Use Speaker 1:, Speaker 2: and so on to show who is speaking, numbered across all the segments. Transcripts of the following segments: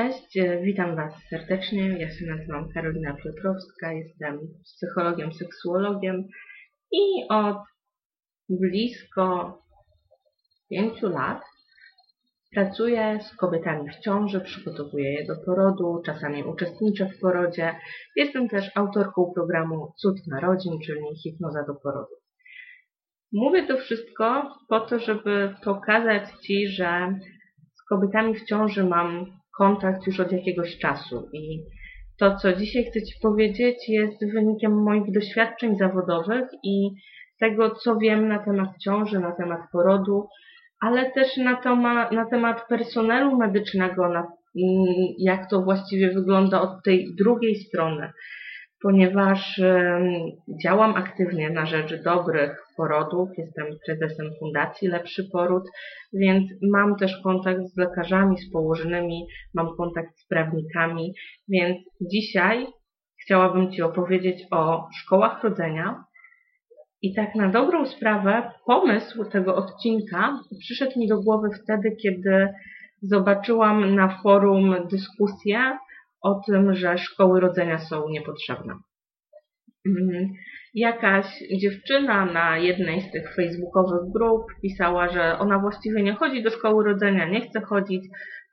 Speaker 1: Cześć, e, witam Was serdecznie. Ja się nazywam Karolina Piotrowska, jestem psychologiem, seksuologiem i od blisko pięciu lat pracuję z kobietami w ciąży, przygotowuję je do porodu, czasami uczestniczę w porodzie. Jestem też autorką programu Cud Narodzin, czyli hipnoza do porodu. Mówię to wszystko po to, żeby pokazać Ci, że z kobietami w ciąży mam kontakt już od jakiegoś czasu. I to, co dzisiaj chcę Ci powiedzieć, jest wynikiem moich doświadczeń zawodowych i tego, co wiem na temat ciąży, na temat porodu, ale też na, to ma, na temat personelu medycznego, na, jak to właściwie wygląda od tej drugiej strony ponieważ działam aktywnie na rzecz dobrych porodów, jestem prezesem Fundacji Lepszy Poród, więc mam też kontakt z lekarzami, z położonymi, mam kontakt z prawnikami, więc dzisiaj chciałabym Ci opowiedzieć o szkołach rodzenia. I tak na dobrą sprawę pomysł tego odcinka przyszedł mi do głowy wtedy, kiedy zobaczyłam na forum dyskusję o tym, że szkoły rodzenia są niepotrzebne. Mhm. Jakaś dziewczyna na jednej z tych facebookowych grup pisała, że ona właściwie nie chodzi do szkoły rodzenia, nie chce chodzić,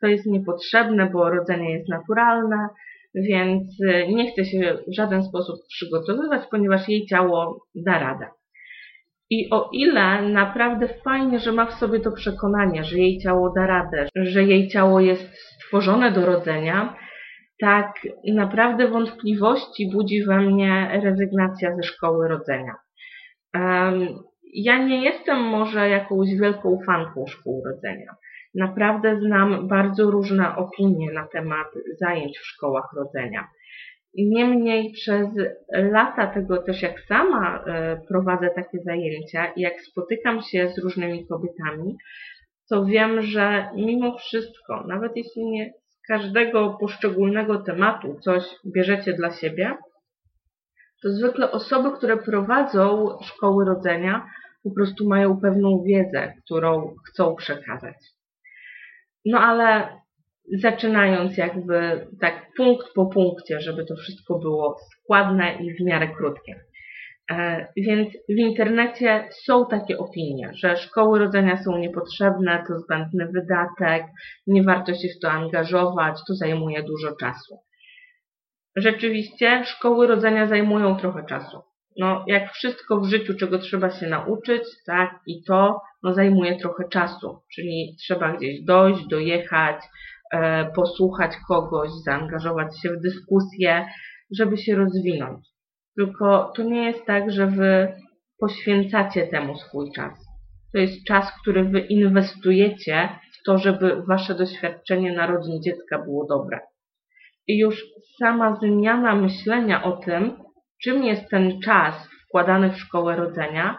Speaker 1: to jest niepotrzebne, bo rodzenie jest naturalne, więc nie chce się w żaden sposób przygotowywać, ponieważ jej ciało da radę. I o ile naprawdę fajnie, że ma w sobie to przekonanie, że jej ciało da radę, że jej ciało jest stworzone do rodzenia, tak naprawdę wątpliwości budzi we mnie rezygnacja ze szkoły rodzenia. Ja nie jestem może jakąś wielką fanką szkół rodzenia. Naprawdę znam bardzo różne opinie na temat zajęć w szkołach rodzenia. Niemniej przez lata tego też jak sama e, prowadzę takie zajęcia i jak spotykam się z różnymi kobietami, to wiem, że mimo wszystko, nawet jeśli nie każdego poszczególnego tematu coś bierzecie dla siebie, to zwykle osoby, które prowadzą szkoły rodzenia, po prostu mają pewną wiedzę, którą chcą przekazać. No ale zaczynając jakby tak punkt po punkcie, żeby to wszystko było składne i w miarę krótkie. E, więc w internecie są takie opinie, że szkoły rodzenia są niepotrzebne, to zbędny wydatek, nie warto się w to angażować, to zajmuje dużo czasu. Rzeczywiście szkoły rodzenia zajmują trochę czasu. No, jak wszystko w życiu, czego trzeba się nauczyć, tak, i to no, zajmuje trochę czasu, czyli trzeba gdzieś dojść, dojechać, e, posłuchać kogoś, zaangażować się w dyskusję, żeby się rozwinąć. Tylko to nie jest tak, że wy poświęcacie temu swój czas. To jest czas, który wy inwestujecie w to, żeby wasze doświadczenie narodzin dziecka było dobre. I już sama zmiana myślenia o tym, czym jest ten czas wkładany w szkołę rodzenia,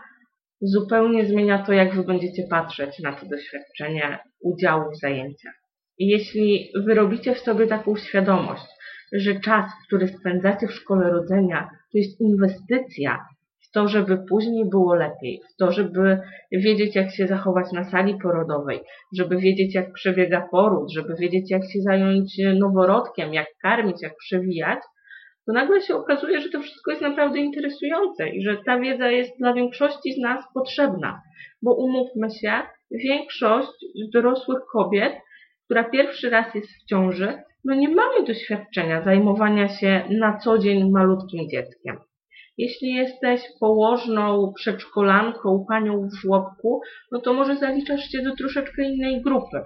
Speaker 1: zupełnie zmienia to, jak wy będziecie patrzeć na to doświadczenie udziału w zajęciach. I jeśli wyrobicie w sobie taką świadomość, że czas, który spędzacie w szkole rodzenia, to jest inwestycja w to, żeby później było lepiej, w to, żeby wiedzieć, jak się zachować na sali porodowej, żeby wiedzieć, jak przebiega poród, żeby wiedzieć, jak się zająć noworodkiem, jak karmić, jak przewijać, to nagle się okazuje, że to wszystko jest naprawdę interesujące i że ta wiedza jest dla większości z nas potrzebna. Bo umówmy się, większość dorosłych kobiet, która pierwszy raz jest w ciąży, no nie mamy doświadczenia zajmowania się na co dzień malutkim dzieckiem. Jeśli jesteś położną, przedszkolanką, panią w żłobku, no to może zaliczasz się do troszeczkę innej grupy.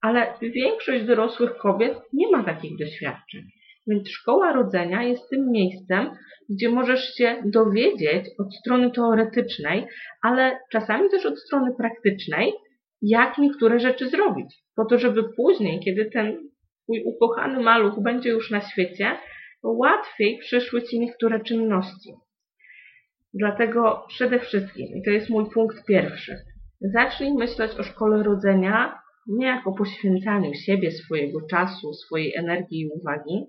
Speaker 1: Ale większość dorosłych kobiet nie ma takich doświadczeń. Więc szkoła rodzenia jest tym miejscem, gdzie możesz się dowiedzieć od strony teoretycznej, ale czasami też od strony praktycznej, jak niektóre rzeczy zrobić. Po to, żeby później, kiedy ten twój ukochany maluch będzie już na świecie, łatwiej przyszły ci niektóre czynności. Dlatego przede wszystkim, i to jest mój punkt pierwszy, zacznij myśleć o szkole rodzenia nie jako poświęcaniu siebie, swojego czasu, swojej energii i uwagi,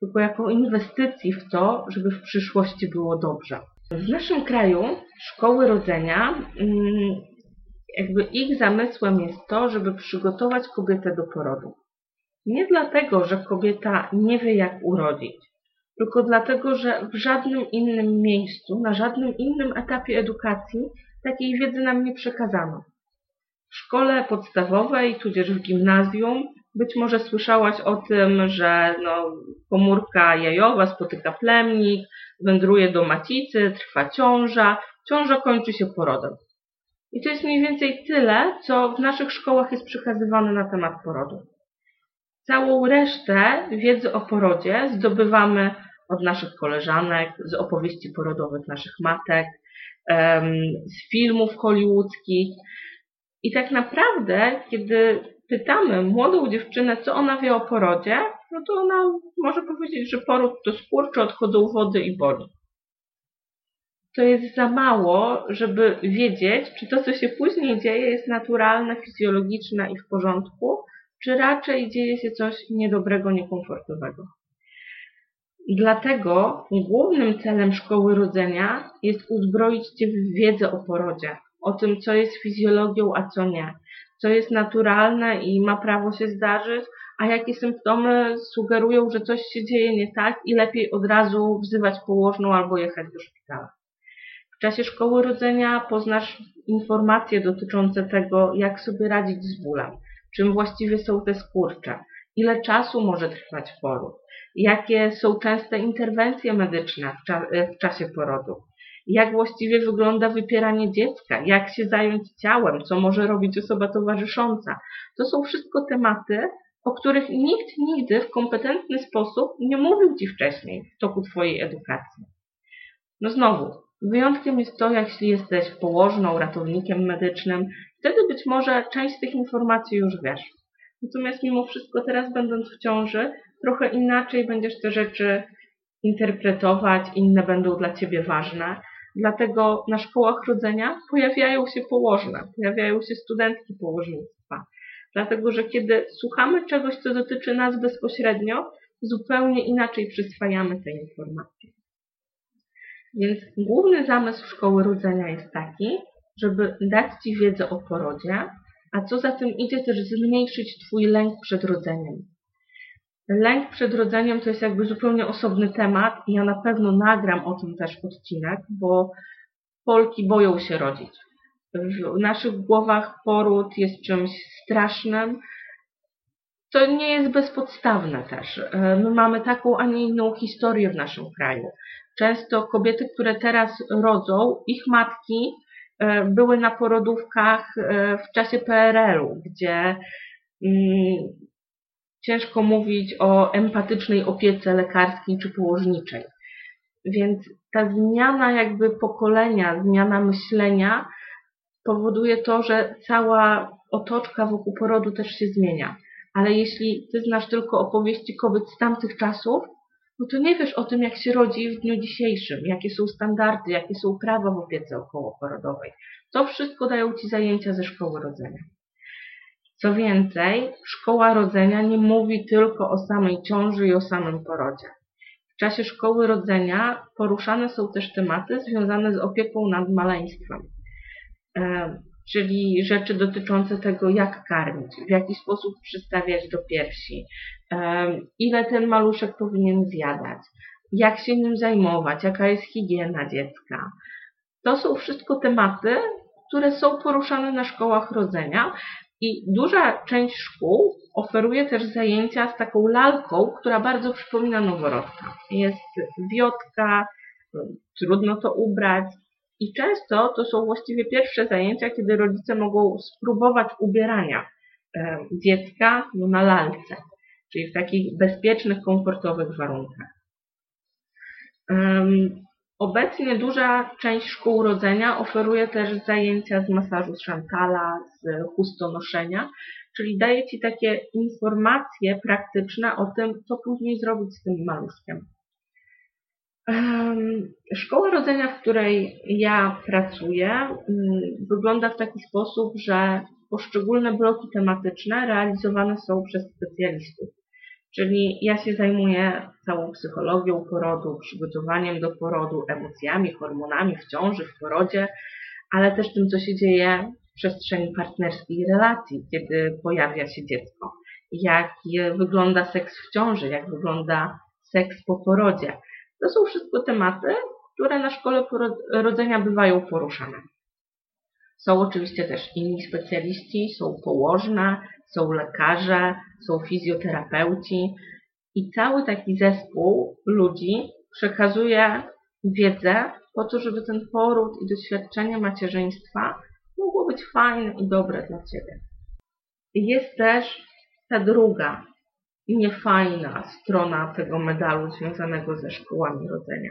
Speaker 1: tylko jako inwestycji w to, żeby w przyszłości było dobrze. W naszym kraju szkoły rodzenia, mm, jakby ich zamysłem jest to, żeby przygotować kobietę do porodu. Nie dlatego, że kobieta nie wie jak urodzić, tylko dlatego, że w żadnym innym miejscu, na żadnym innym etapie edukacji takiej wiedzy nam nie przekazano. W szkole podstawowej, tudzież w gimnazjum, być może słyszałaś o tym, że no, komórka jajowa spotyka plemnik, wędruje do macicy, trwa ciąża, ciąża kończy się porodem. I to jest mniej więcej tyle, co w naszych szkołach jest przekazywane na temat porodu. Całą resztę wiedzy o porodzie zdobywamy od naszych koleżanek, z opowieści porodowych naszych matek, z filmów hollywoodzkich. I tak naprawdę, kiedy pytamy młodą dziewczynę, co ona wie o porodzie, no to ona może powiedzieć, że poród to skurcze, odchodzą wody i boli. To jest za mało, żeby wiedzieć, czy to, co się później dzieje, jest naturalne, fizjologiczne i w porządku, czy raczej dzieje się coś niedobrego, niekomfortowego. Dlatego głównym celem szkoły rodzenia jest uzbroić Cię w wiedzę o porodzie, o tym, co jest fizjologią, a co nie, co jest naturalne i ma prawo się zdarzyć, a jakie symptomy sugerują, że coś się dzieje nie tak i lepiej od razu wzywać położną albo jechać do szpitala. W czasie szkoły rodzenia poznasz informacje dotyczące tego, jak sobie radzić z bólem, czym właściwie są te skurcze, ile czasu może trwać poród, jakie są częste interwencje medyczne w, cza w czasie porodu, jak właściwie wygląda wypieranie dziecka, jak się zająć ciałem, co może robić osoba towarzysząca. To są wszystko tematy, o których nikt nigdy w kompetentny sposób nie mówił Ci wcześniej w toku Twojej edukacji. No znowu, wyjątkiem jest to, jeśli jesteś położną, ratownikiem medycznym, wtedy być może część z tych informacji już wiesz. Natomiast mimo wszystko teraz będąc w ciąży, trochę inaczej będziesz te rzeczy interpretować, inne będą dla Ciebie ważne. Dlatego na szkołach rodzenia pojawiają się położne, pojawiają się studentki położnictwa. Dlatego, że kiedy słuchamy czegoś, co dotyczy nas bezpośrednio, zupełnie inaczej przyswajamy te informacje. Więc główny zamysł szkoły rodzenia jest taki, żeby dać Ci wiedzę o porodzie, a co za tym idzie też zmniejszyć Twój lęk przed rodzeniem. Lęk przed rodzeniem to jest jakby zupełnie osobny temat i ja na pewno nagram o tym też odcinek, bo Polki boją się rodzić. W naszych głowach poród jest czymś strasznym. To nie jest bezpodstawne też. My mamy taką, a nie inną historię w naszym kraju. Często kobiety, które teraz rodzą, ich matki były na porodówkach e, w czasie PRL-u, gdzie mm, ciężko mówić o empatycznej opiece lekarskiej czy położniczej. Więc ta zmiana jakby pokolenia, zmiana myślenia powoduje to, że cała otoczka wokół porodu też się zmienia. Ale jeśli ty znasz tylko opowieści kobiet z tamtych czasów, no to nie wiesz o tym, jak się rodzi w dniu dzisiejszym, jakie są standardy, jakie są prawa w opiece okołoporodowej. To wszystko dają ci zajęcia ze szkoły rodzenia. Co więcej, szkoła rodzenia nie mówi tylko o samej ciąży i o samym porodzie. W czasie szkoły rodzenia poruszane są też tematy związane z opieką nad maleństwem, czyli rzeczy dotyczące tego, jak karmić, w jaki sposób przystawiać do piersi, ile ten maluszek powinien zjadać, jak się nim zajmować, jaka jest higiena dziecka. To są wszystko tematy, które są poruszane na szkołach rodzenia, i duża część szkół oferuje też zajęcia z taką lalką, która bardzo przypomina noworodka. Jest wiotka, trudno to ubrać. I często to są właściwie pierwsze zajęcia, kiedy rodzice mogą spróbować ubierania e, dziecka no, na lalce, czyli w takich bezpiecznych, komfortowych warunkach. Obecnie duża część szkół rodzenia oferuje też zajęcia z masażu szantala, z chustonoszenia, czyli daje Ci takie informacje praktyczne o tym, co później zrobić z tym maluszkiem. Szkoła rodzenia, w której ja pracuję, mm, wygląda w taki sposób, że poszczególne bloki tematyczne realizowane są przez specjalistów. Czyli ja się zajmuję całą psychologią porodu, przygotowaniem do porodu, emocjami, hormonami w ciąży, w porodzie, ale też tym, co się dzieje w przestrzeni partnerskiej relacji, kiedy pojawia się dziecko. jak wygląda seks w ciąży, jak wygląda seks po porodzie. To są wszystko tematy, które na szkole rodzenia bywają poruszane. Są oczywiście też inni specjaliści, są położne, są lekarze, są fizjoterapeuci i cały taki zespół ludzi przekazuje wiedzę po to, żeby ten poród i doświadczenie macierzyństwa mogło być fajne i dobre dla Ciebie. Jest też ta druga, niefajna strona tego medalu związanego ze szkołami rodzenia.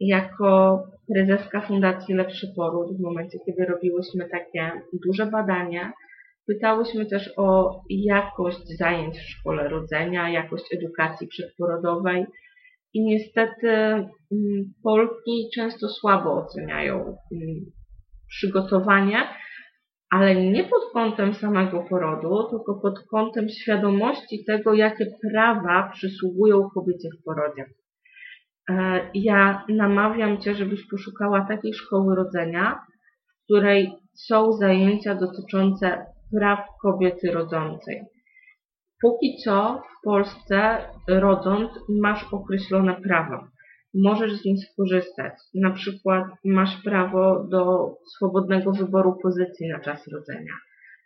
Speaker 1: Jako prezeska Fundacji Lepszy Poród, w momencie, kiedy robiłyśmy takie duże badanie, pytałyśmy też o jakość zajęć w szkole rodzenia, jakość edukacji przedporodowej i niestety mm, Polki często słabo oceniają mm, przygotowanie, ale nie pod kątem samego porodu, tylko pod kątem świadomości tego, jakie prawa przysługują kobiecie w porodzie. E, ja namawiam Cię, żebyś poszukała takiej szkoły rodzenia, w której są zajęcia dotyczące praw kobiety rodzącej. Póki co w Polsce rodząc masz określone prawa. Możesz z nich skorzystać. Na przykład masz prawo do swobodnego wyboru pozycji na czas rodzenia,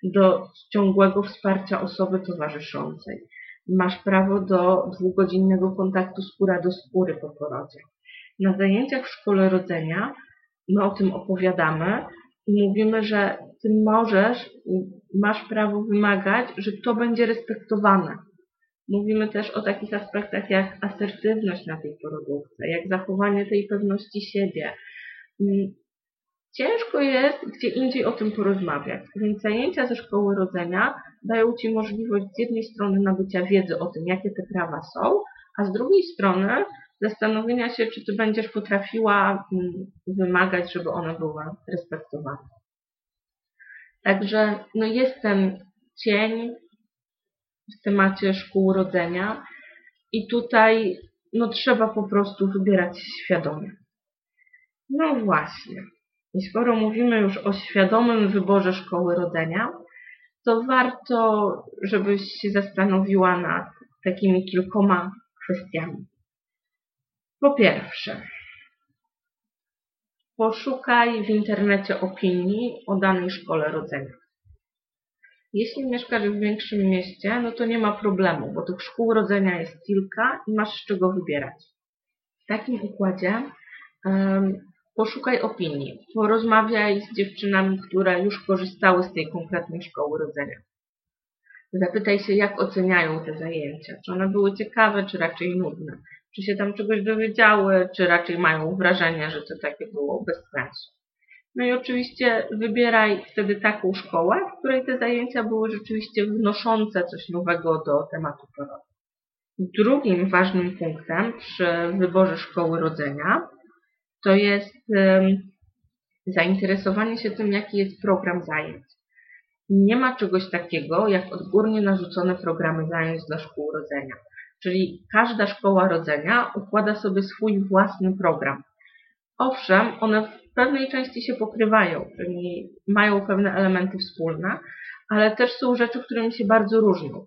Speaker 1: do ciągłego wsparcia osoby towarzyszącej. Masz prawo do dwugodzinnego kontaktu skóra do skóry po porodzie. Na zajęciach w szkole rodzenia my o tym opowiadamy i mówimy, że ty możesz, masz prawo wymagać, że to będzie respektowane. Mówimy też o takich aspektach jak asertywność na tej porodówce, jak zachowanie tej pewności siebie. Mm, ciężko jest gdzie indziej o tym porozmawiać, więc zajęcia ze szkoły rodzenia dają Ci możliwość z jednej strony nabycia wiedzy o tym, jakie te prawa są, a z drugiej strony zastanowienia się, czy Ty będziesz potrafiła mm, wymagać, żeby one były respektowane. Także no jest ten cień w temacie szkół rodzenia i tutaj no trzeba po prostu wybierać świadomie. No właśnie. I skoro mówimy już o świadomym wyborze szkoły rodzenia, to warto, żebyś się zastanowiła nad takimi kilkoma kwestiami. Po pierwsze, Poszukaj w internecie opinii o danej szkole rodzenia. Jeśli mieszkasz w większym mieście, no to nie ma problemu, bo tych szkół rodzenia jest kilka i masz z czego wybierać. W takim układzie um, poszukaj opinii, porozmawiaj z dziewczynami, które już korzystały z tej konkretnej szkoły rodzenia. Zapytaj się, jak oceniają te zajęcia, czy one były ciekawe, czy raczej nudne czy się tam czegoś dowiedziały, czy raczej mają wrażenie, że to takie było bez sensu. No i oczywiście wybieraj wtedy taką szkołę, w której te zajęcia były rzeczywiście wnoszące coś nowego do tematu porodu. Drugim ważnym punktem przy wyborze szkoły rodzenia to jest zainteresowanie się tym, jaki jest program zajęć. Nie ma czegoś takiego jak odgórnie narzucone programy zajęć dla szkół rodzenia. Czyli każda szkoła rodzenia układa sobie swój własny program. Owszem, one pewnej części się pokrywają, czyli mają pewne elementy wspólne, ale też są rzeczy, którymi się bardzo różnią.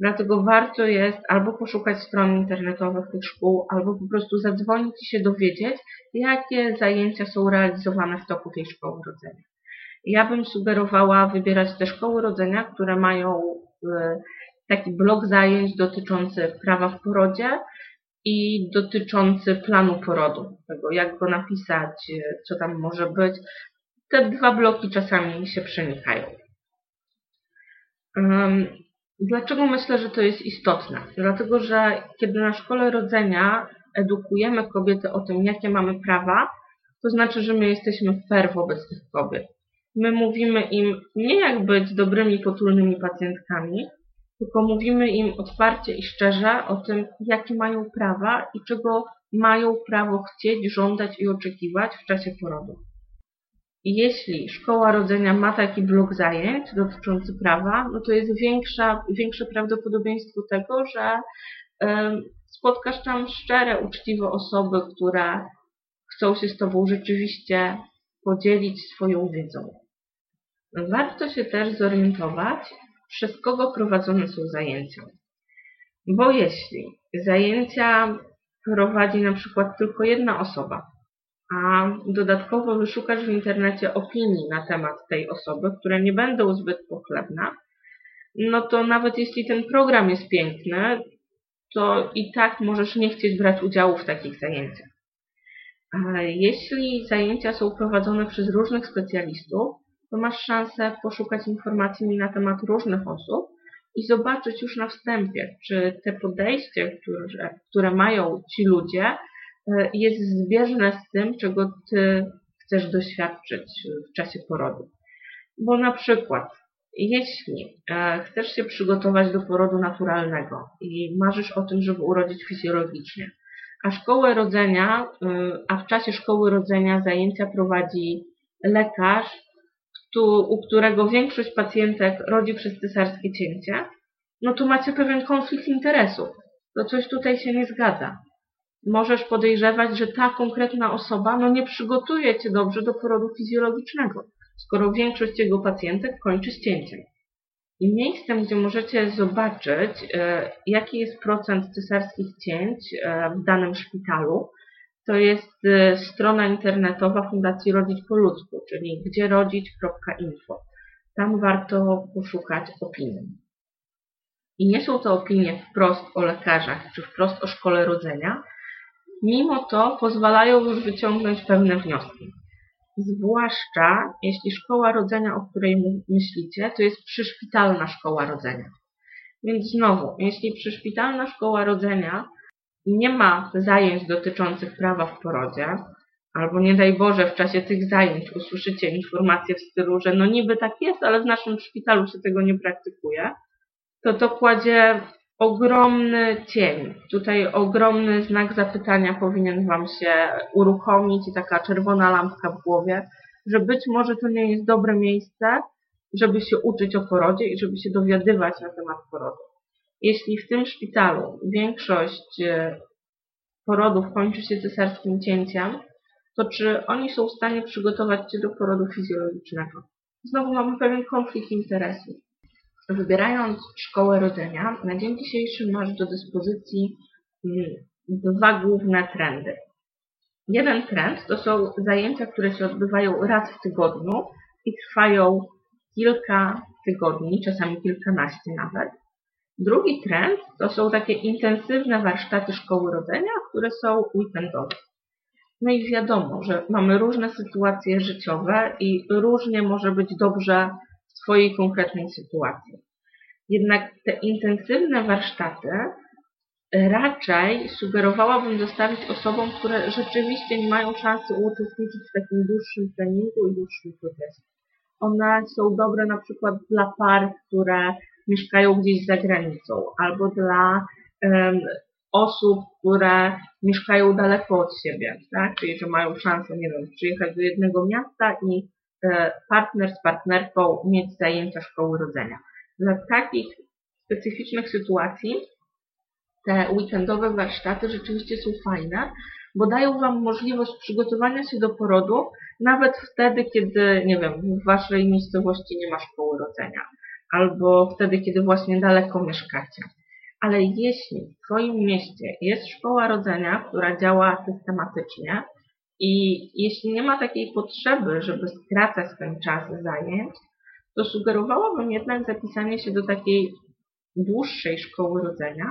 Speaker 1: Dlatego warto jest albo poszukać stron internetowych tych szkół, albo po prostu zadzwonić i się dowiedzieć, jakie zajęcia są realizowane w toku tej szkoły rodzenia. Ja bym sugerowała wybierać te szkoły rodzenia, które mają y, taki blok zajęć dotyczący prawa w porodzie i dotyczący planu porodu, tego jak go napisać, co tam może być. Te dwa bloki czasami się przenikają. Dlaczego myślę, że to jest istotne? Dlatego, że kiedy na szkole rodzenia edukujemy kobiety o tym, jakie mamy prawa, to znaczy, że my jesteśmy fair wobec tych kobiet. My mówimy im nie jak być dobrymi, potulnymi pacjentkami, tylko mówimy im otwarcie i szczerze o tym, jakie mają prawa i czego mają prawo chcieć, żądać i oczekiwać w czasie porodu. Jeśli szkoła rodzenia ma taki blok zajęć dotyczący prawa, no to jest większa, większe prawdopodobieństwo tego, że y, spotkasz tam szczere, uczciwe osoby, które chcą się z Tobą rzeczywiście podzielić swoją wiedzą. Warto się też zorientować, przez kogo prowadzone są zajęcia. Bo jeśli zajęcia prowadzi na przykład tylko jedna osoba, a dodatkowo wyszukasz w internecie opinii na temat tej osoby, które nie będą zbyt pochlebne, no to nawet jeśli ten program jest piękny, to i tak możesz nie chcieć brać udziału w takich zajęciach. Jeśli zajęcia są prowadzone przez różnych specjalistów, to masz szansę poszukać informacji na temat różnych osób i zobaczyć już na wstępie, czy te podejście, które, które mają ci ludzie, e, jest zbieżne z tym, czego ty chcesz doświadczyć w czasie porodu. Bo na przykład, jeśli e, chcesz się przygotować do porodu naturalnego i marzysz o tym, żeby urodzić fizjologicznie, a szkołę rodzenia, y, a w czasie szkoły rodzenia zajęcia prowadzi lekarz, u którego większość pacjentek rodzi przez cesarskie cięcie, no to macie pewien konflikt interesów. To coś tutaj się nie zgadza. Możesz podejrzewać, że ta konkretna osoba no nie przygotuje cię dobrze do porodu fizjologicznego, skoro większość jego pacjentek kończy z cięciem. I miejscem, gdzie możecie zobaczyć, e, jaki jest procent cesarskich cięć e, w danym szpitalu, to jest e, strona internetowa Fundacji Rodzić po ludzku, czyli gdzierodzić.info. Tam warto poszukać opinii. I nie są to opinie wprost o lekarzach, czy wprost o szkole rodzenia, mimo to pozwalają już wyciągnąć pewne wnioski. Zwłaszcza jeśli szkoła rodzenia, o której myślicie, to jest przyszpitalna szkoła rodzenia. Więc znowu, jeśli przyszpitalna szkoła rodzenia nie ma zajęć dotyczących prawa w porodzie, albo nie daj Boże w czasie tych zajęć usłyszycie informacje w stylu, że no niby tak jest, ale w naszym szpitalu się tego nie praktykuje, to to kładzie ogromny cień. Tutaj ogromny znak zapytania powinien Wam się uruchomić i taka czerwona lampka w głowie, że być może to nie jest dobre miejsce, żeby się uczyć o porodzie i żeby się dowiadywać na temat porodu. Jeśli w tym szpitalu większość e, porodów kończy się cesarskim cięciem, to czy oni są w stanie przygotować Cię do porodu fizjologicznego? Znowu mamy pewien konflikt interesów. Wybierając szkołę rodzenia, na dzień dzisiejszy masz do dyspozycji mm, dwa główne trendy. Jeden trend to są zajęcia, które się odbywają raz w tygodniu i trwają kilka tygodni, czasami kilkanaście nawet. Drugi trend to są takie intensywne warsztaty szkoły rodzenia, które są weekendowe. No i wiadomo, że mamy różne sytuacje życiowe i różnie może być dobrze swojej konkretnej sytuacji. Jednak te intensywne warsztaty raczej sugerowałabym zostawić osobom, które rzeczywiście nie mają szansy uczestniczyć w takim dłuższym treningu i dłuższym procesie. One są dobre na przykład dla par, które mieszkają gdzieś za granicą, albo dla um, osób, które mieszkają daleko od siebie, tak? czyli że mają szansę, nie wiem, przyjechać do jednego miasta i E, partner z partnerką mieć zajęcia szkoły rodzenia. Dla takich specyficznych sytuacji te weekendowe warsztaty rzeczywiście są fajne, bo dają Wam możliwość przygotowania się do porodu nawet wtedy, kiedy, nie wiem, w Waszej miejscowości nie ma szkoły rodzenia, albo wtedy, kiedy właśnie daleko mieszkacie. Ale jeśli w Twoim mieście jest szkoła rodzenia, która działa systematycznie, i jeśli nie ma takiej potrzeby, żeby skracać ten czas zajęć, to sugerowałabym jednak zapisanie się do takiej dłuższej szkoły rodzenia,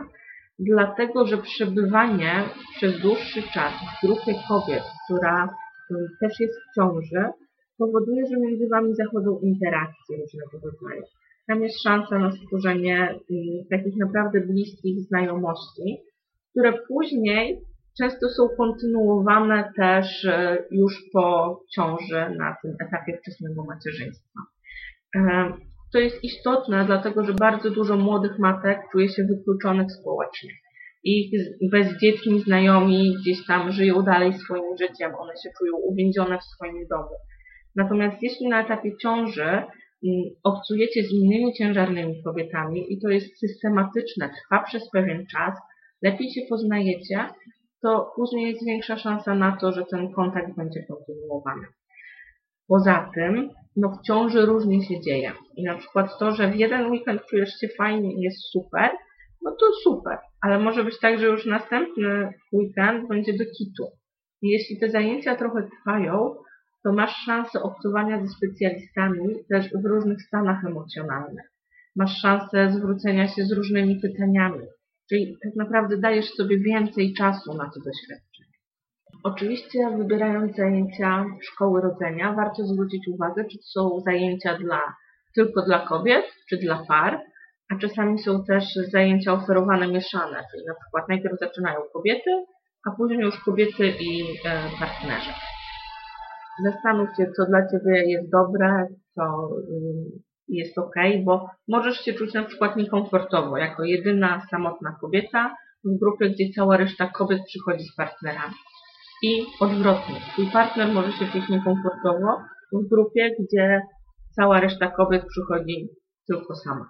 Speaker 1: dlatego że przebywanie przez dłuższy czas w grupie kobiet, która też jest w ciąży, powoduje, że między Wami zachodzą interakcje różnego rodzaju. Tam jest szansa na stworzenie mm, takich naprawdę bliskich znajomości, które później często są kontynuowane też e, już po ciąży na tym etapie wczesnego macierzyństwa. E, to jest istotne, dlatego że bardzo dużo młodych matek czuje się wykluczonych społecznie. Ich bezdzietni znajomi gdzieś tam żyją dalej swoim życiem, one się czują uwięzione w swoim domu. Natomiast jeśli na etapie ciąży obcujecie z innymi ciężarnymi kobietami i to jest systematyczne, trwa przez pewien czas, lepiej się poznajecie, to później jest większa szansa na to, że ten kontakt będzie kontynuowany. Poza tym, no w ciąży różnie się dzieje. I na przykład to, że w jeden weekend czujesz się fajnie i jest super, no to super. Ale może być tak, że już następny weekend będzie do kitu. I jeśli te zajęcia trochę trwają, to masz szansę obcowania ze specjalistami też w różnych stanach emocjonalnych. Masz szansę zwrócenia się z różnymi pytaniami. Czyli tak naprawdę dajesz sobie więcej czasu na to doświadczenie. Oczywiście wybierając zajęcia szkoły rodzenia, warto zwrócić uwagę, czy to są zajęcia dla, tylko dla kobiet, czy dla par, a czasami są też zajęcia oferowane mieszane, czyli na przykład najpierw zaczynają kobiety, a później już kobiety i e, partnerzy. Zastanów się, co dla Ciebie jest dobre, co jest ok, bo możesz się czuć na przykład niekomfortowo, jako jedyna samotna kobieta w grupie, gdzie cała reszta kobiet przychodzi z partnerami. I odwrotnie, twój partner może się czuć niekomfortowo w grupie, gdzie cała reszta kobiet przychodzi tylko sama.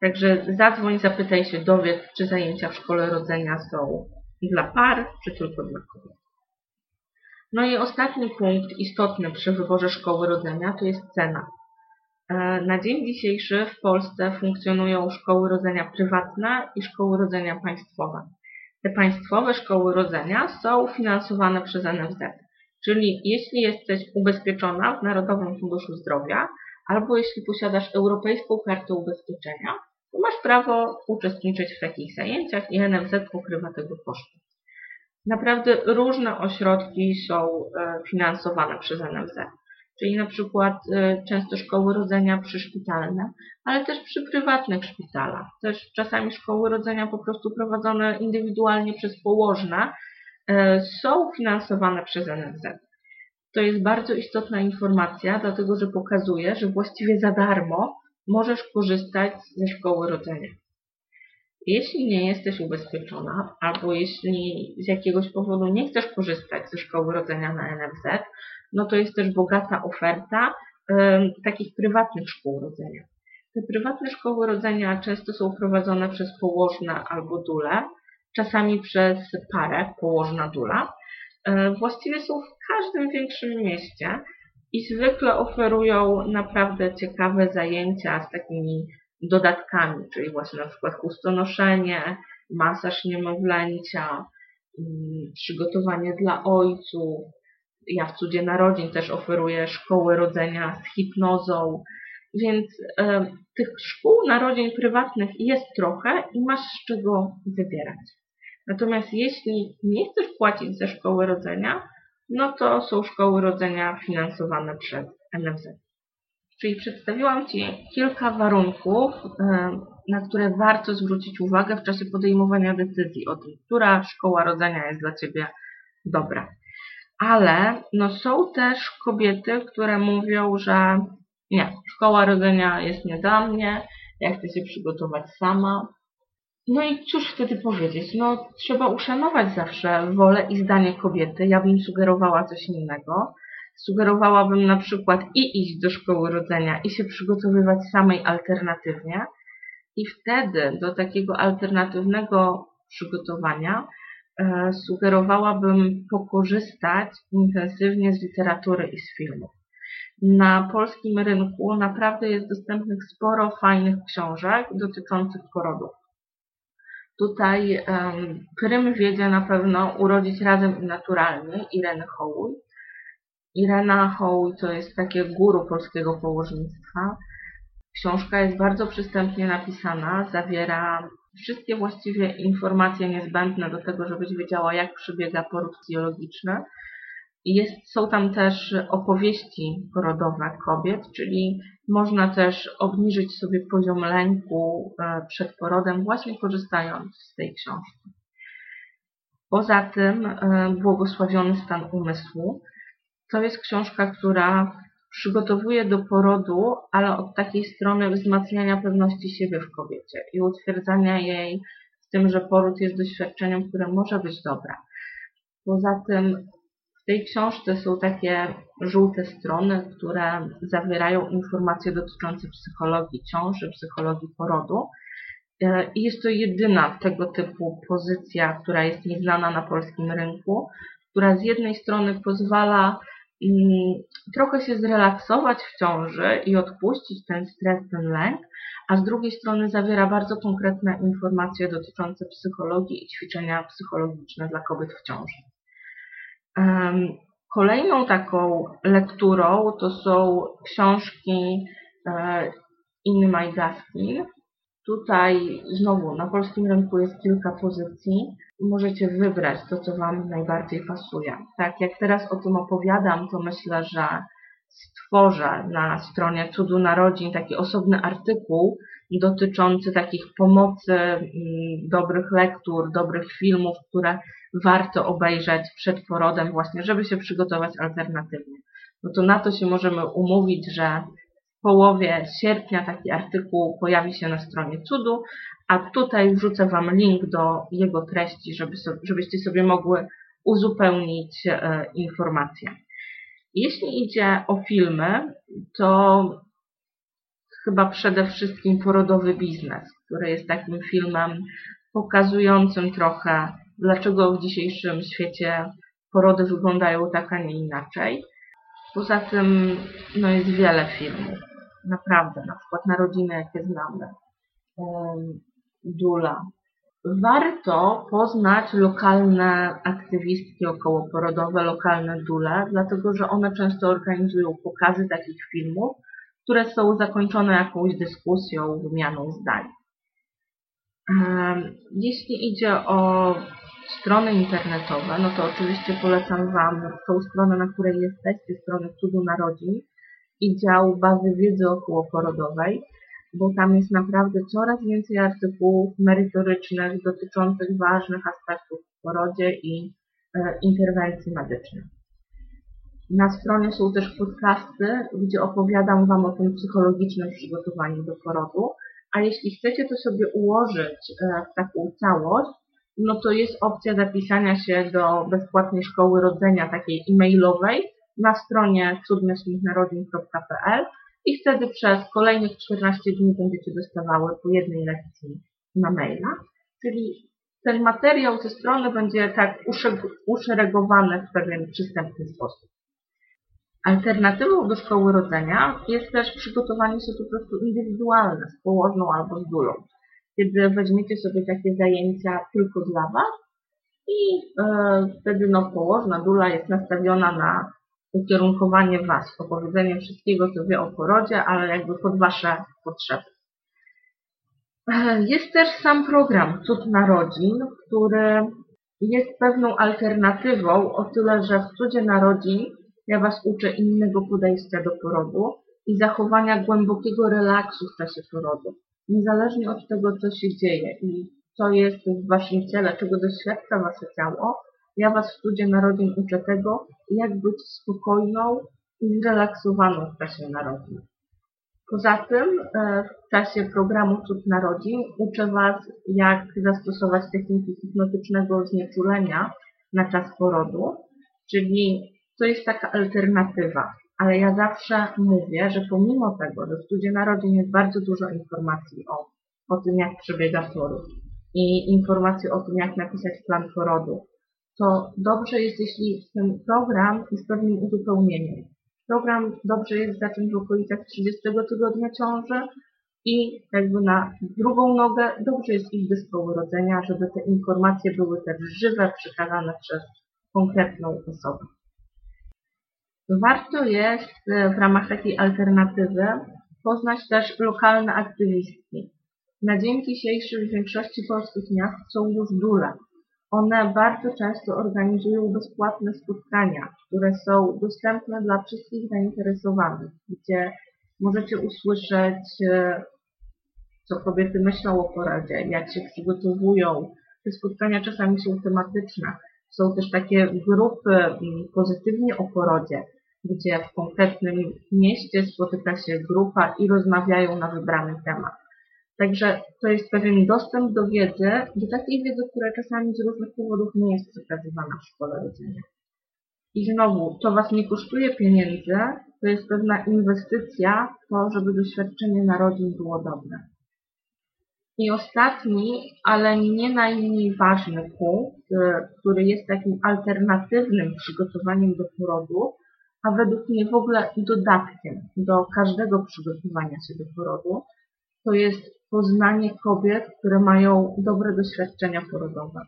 Speaker 1: Także zadzwoń, zapytaj się, dowiedz, czy zajęcia w szkole rodzenia są dla par, czy tylko dla kobiet. No i ostatni punkt istotny przy wyborze szkoły rodzenia to jest cena. E, na dzień dzisiejszy w Polsce funkcjonują szkoły rodzenia prywatne i szkoły rodzenia państwowe. Te państwowe szkoły rodzenia są finansowane przez NFZ. Czyli jeśli jesteś ubezpieczona w Narodowym Funduszu Zdrowia albo jeśli posiadasz Europejską Kartę Ubezpieczenia, to masz prawo uczestniczyć w takich zajęciach i NFZ pokrywa tego koszty. Naprawdę różne ośrodki są e, finansowane przez NFZ czyli na przykład y, często szkoły rodzenia przyszpitalne, ale też przy prywatnych szpitalach. Też czasami szkoły rodzenia po prostu prowadzone indywidualnie przez położne y, są finansowane przez NFZ. To jest bardzo istotna informacja, dlatego że pokazuje, że właściwie za darmo możesz korzystać ze szkoły rodzenia. Jeśli nie jesteś ubezpieczona, albo jeśli z jakiegoś powodu nie chcesz korzystać ze szkoły rodzenia na NFZ, no to jest też bogata oferta takich prywatnych szkół rodzenia. Te prywatne szkoły rodzenia często są prowadzone przez położne albo dule, czasami przez parę położna dula. Właściwie są w każdym większym mieście i zwykle oferują naprawdę ciekawe zajęcia z takimi dodatkami, czyli właśnie na przykład chustonoszenie, masaż niemowlęcia, mm, przygotowanie dla ojców, ja w Cudzie Narodzin też oferuję szkoły rodzenia z hipnozą, więc e, tych szkół narodzin prywatnych jest trochę i masz z czego wybierać. Natomiast jeśli nie chcesz płacić za szkoły rodzenia, no to są szkoły rodzenia finansowane przez NFZ. Czyli przedstawiłam Ci kilka warunków, e, na które warto zwrócić uwagę w czasie podejmowania decyzji o tym, która szkoła rodzenia jest dla Ciebie dobra ale no są też kobiety, które mówią, że nie, szkoła rodzenia jest nie dla mnie, ja chcę się przygotować sama. No i cóż wtedy powiedzieć? No trzeba uszanować zawsze wolę i zdanie kobiety. Ja bym sugerowała coś innego. Sugerowałabym na przykład i iść do szkoły rodzenia i się przygotowywać samej alternatywnie. I wtedy do takiego alternatywnego przygotowania E, sugerowałabym pokorzystać intensywnie z literatury i z filmów. Na polskim rynku naprawdę jest dostępnych sporo fajnych książek dotyczących porodów. Tutaj um, prym wiedzie na pewno Urodzić razem i naturalnie Ireny Hołuj. Irena Hołuj to jest takie guru polskiego położnictwa. Książka jest bardzo przystępnie napisana, zawiera wszystkie właściwie informacje niezbędne do tego, żebyś wiedziała, jak przebiega poród fizjologiczny. Jest, są tam też opowieści porodowe kobiet, czyli można też obniżyć sobie poziom lęku e, przed porodem, właśnie korzystając z tej książki. Poza tym e, Błogosławiony stan umysłu to jest książka, która przygotowuje do porodu, ale od takiej strony wzmacniania pewności siebie w kobiecie i utwierdzania jej w tym, że poród jest doświadczeniem, które może być dobre. Poza tym w tej książce są takie żółte strony, które zawierają informacje dotyczące psychologii ciąży, psychologii porodu. I jest to jedyna tego typu pozycja, która jest nieznana na polskim rynku, która z jednej strony pozwala trochę się zrelaksować w ciąży i odpuścić ten stres, ten lęk, a z drugiej strony zawiera bardzo konkretne informacje dotyczące psychologii i ćwiczenia psychologiczne dla kobiet w ciąży. Kolejną taką lekturą to są książki e, Inny Majgaskin. Tutaj znowu na polskim rynku jest kilka pozycji. Możecie wybrać to, co Wam najbardziej pasuje. Tak jak teraz o tym opowiadam, to myślę, że stworzę na stronie Cudu Narodzin taki osobny artykuł dotyczący takich pomocy, mm, dobrych lektur, dobrych filmów, które warto obejrzeć przed porodem właśnie, żeby się przygotować alternatywnie. No to na to się możemy umówić, że połowie sierpnia taki artykuł pojawi się na stronie cudu, a tutaj wrzucę Wam link do jego treści, żeby żebyście sobie mogły uzupełnić e, informacje. Jeśli idzie o filmy, to chyba przede wszystkim Porodowy Biznes, który jest takim filmem pokazującym trochę, dlaczego w dzisiejszym świecie porody wyglądają tak, a nie inaczej. Poza tym no jest wiele filmów, naprawdę, na przykład Narodziny, jakie znamy, Dula. Warto poznać lokalne aktywistki okołoporodowe, lokalne dule, dlatego że one często organizują pokazy takich filmów, które są zakończone jakąś dyskusją, wymianą zdań. Jeśli idzie o strony internetowe, no to oczywiście polecam Wam tą stronę, na której jesteście, stronę Cudu Narodzin i dział bazy wiedzy okołoporodowej, bo tam jest naprawdę coraz więcej artykułów merytorycznych dotyczących ważnych aspektów w porodzie i e, interwencji medycznych. Na stronie są też podcasty, gdzie opowiadam Wam o tym psychologicznym przygotowaniu do porodu, a jeśli chcecie to sobie ułożyć e, w taką całość, no to jest opcja zapisania się do bezpłatnej szkoły rodzenia, takiej e-mailowej, na stronie cudmyślniknarodzin.pl i wtedy przez kolejnych 14 dni będziecie dostawały po jednej lekcji na maila, czyli ten materiał ze strony będzie tak uszeregowany w pewien przystępny sposób. Alternatywą do szkoły rodzenia jest też przygotowanie się po prostu indywidualne z położną albo z dulą. Kiedy weźmiecie sobie takie zajęcia tylko dla Was i e, wtedy no, położna dula jest nastawiona na ukierunkowanie Was, opowiedzenie wszystkiego, co wie o porodzie, ale jakby pod Wasze potrzeby. E, jest też sam program Cud Narodzin, który jest pewną alternatywą o tyle, że w Cudzie Narodzin ja Was uczę innego podejścia do porodu i zachowania głębokiego relaksu w czasie porodu. Niezależnie od tego, co się dzieje i co jest w Waszym ciele, czego doświadcza Wasze ciało, ja Was w studzie narodzin uczę tego, jak być spokojną i zrelaksowaną w czasie narodzin. Poza tym e, w czasie programu Cud Narodzin uczę Was, jak zastosować techniki hipnotycznego znieczulenia na czas porodu, czyli to jest taka alternatywa. Ale ja zawsze mówię, że pomimo tego, że w studzie narodzin jest bardzo dużo informacji o, o tym, jak przebiega poród i informacji o tym, jak napisać plan porodu, to dobrze jest, jeśli ten program jest pewnym uzupełnieniem. Program dobrze jest zacząć w okolicach 30 tygodnia ciąży i jakby na drugą nogę dobrze jest iść do szkoły żeby te informacje były też żywe, przekazane przez konkretną osobę. Warto jest e, w ramach takiej alternatywy poznać też lokalne aktywistki. Na dzień dzisiejszy w większości polskich miast są już dule. One bardzo często organizują bezpłatne spotkania, które są dostępne dla wszystkich zainteresowanych, gdzie możecie usłyszeć, e, co kobiety myślą o poradzie, jak się przygotowują. Te spotkania czasami są tematyczne. Są też takie grupy pozytywnie o porodzie, gdzie w konkretnym mieście spotyka się grupa i rozmawiają na wybrany temat. Także to jest pewien dostęp do wiedzy, do takiej wiedzy, która czasami z różnych powodów nie jest przekazywana w szkole rodziny. I znowu, to Was nie kosztuje pieniędzy, to jest pewna inwestycja w to, żeby doświadczenie narodzin było dobre. I ostatni, ale nie najmniej ważny punkt, który jest takim alternatywnym przygotowaniem do porodu, a według mnie w ogóle dodatkiem do każdego przygotowania się do porodu, to jest poznanie kobiet, które mają dobre doświadczenia porodowe.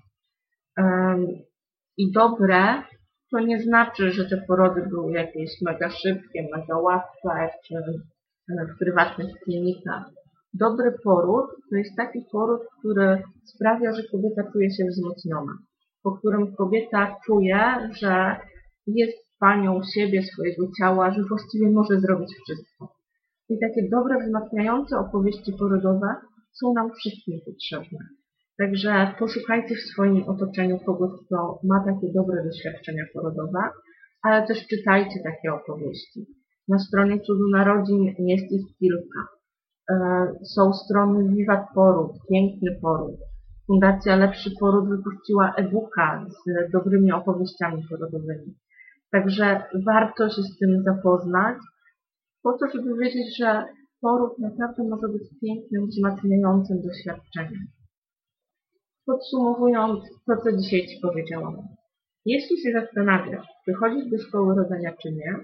Speaker 1: I dobre to nie znaczy, że te porody były jakieś mega szybkie, mega łatwe, czy w prywatnych klinikach. Dobry poród to jest taki poród, który sprawia, że kobieta czuje się wzmocniona, po którym kobieta czuje, że jest panią siebie, swojego ciała, że właściwie może zrobić wszystko. I takie dobre, wzmacniające opowieści porodowe są nam wszystkim potrzebne. Także poszukajcie w swoim otoczeniu kogoś, kto ma takie dobre doświadczenia porodowe, ale też czytajcie takie opowieści. Na stronie Cudu Narodzin jest ich kilka. E, są strony Wiwat Poród, Piękny Poród. Fundacja Lepszy Poród wypuściła e-booka z dobrymi opowieściami porodowymi. Także warto się z tym zapoznać, po to, żeby wiedzieć, że poród naprawdę może być pięknym, wzmacniającym doświadczeniem. Podsumowując to, co dzisiaj Ci powiedziałam. Jeśli się zastanawiasz, czy chodzić do szkoły rodzenia, czy nie,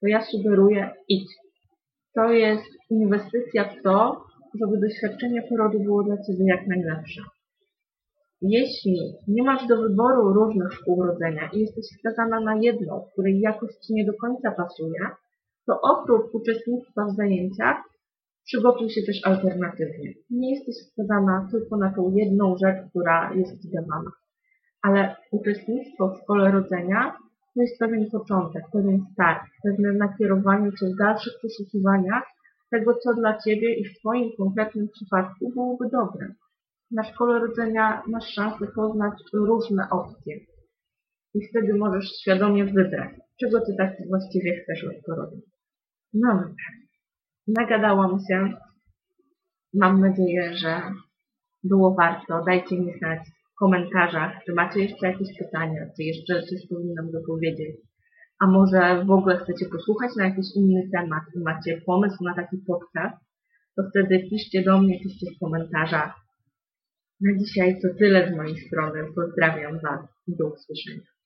Speaker 1: to ja sugeruję idź. To jest inwestycja w to, żeby doświadczenie porodu było dla Ciebie jak najlepsze. Jeśli nie masz do wyboru różnych szkół rodzenia i jesteś skazana na jedną, której jakość nie do końca pasuje, to oprócz uczestnictwa w zajęciach przygotuj się też alternatywnie. Nie jesteś skazana tylko na tą jedną rzecz, która jest Ci dawana. Ale uczestnictwo w szkole rodzenia to jest pewien początek, pewien start, pewne nakierowanie Cię w dalszych poszukiwaniach tego, co dla Ciebie i w Twoim konkretnym przypadku byłoby dobre. Na szkole rodzenia masz szansę poznać różne opcje. I wtedy możesz świadomie wybrać, czego Ty tak właściwie chcesz od porodu. No. Nagadałam się. Mam nadzieję, że było warto. Dajcie mi znać w komentarzach, czy macie jeszcze jakieś pytania, czy jeszcze coś powinnam dopowiedzieć. A może w ogóle chcecie posłuchać na jakiś inny temat i macie pomysł na taki podcast, to wtedy piszcie do mnie, piszcie w komentarzach. Na dzisiaj to tyle z mojej strony. Pozdrawiam Was i do usłyszenia.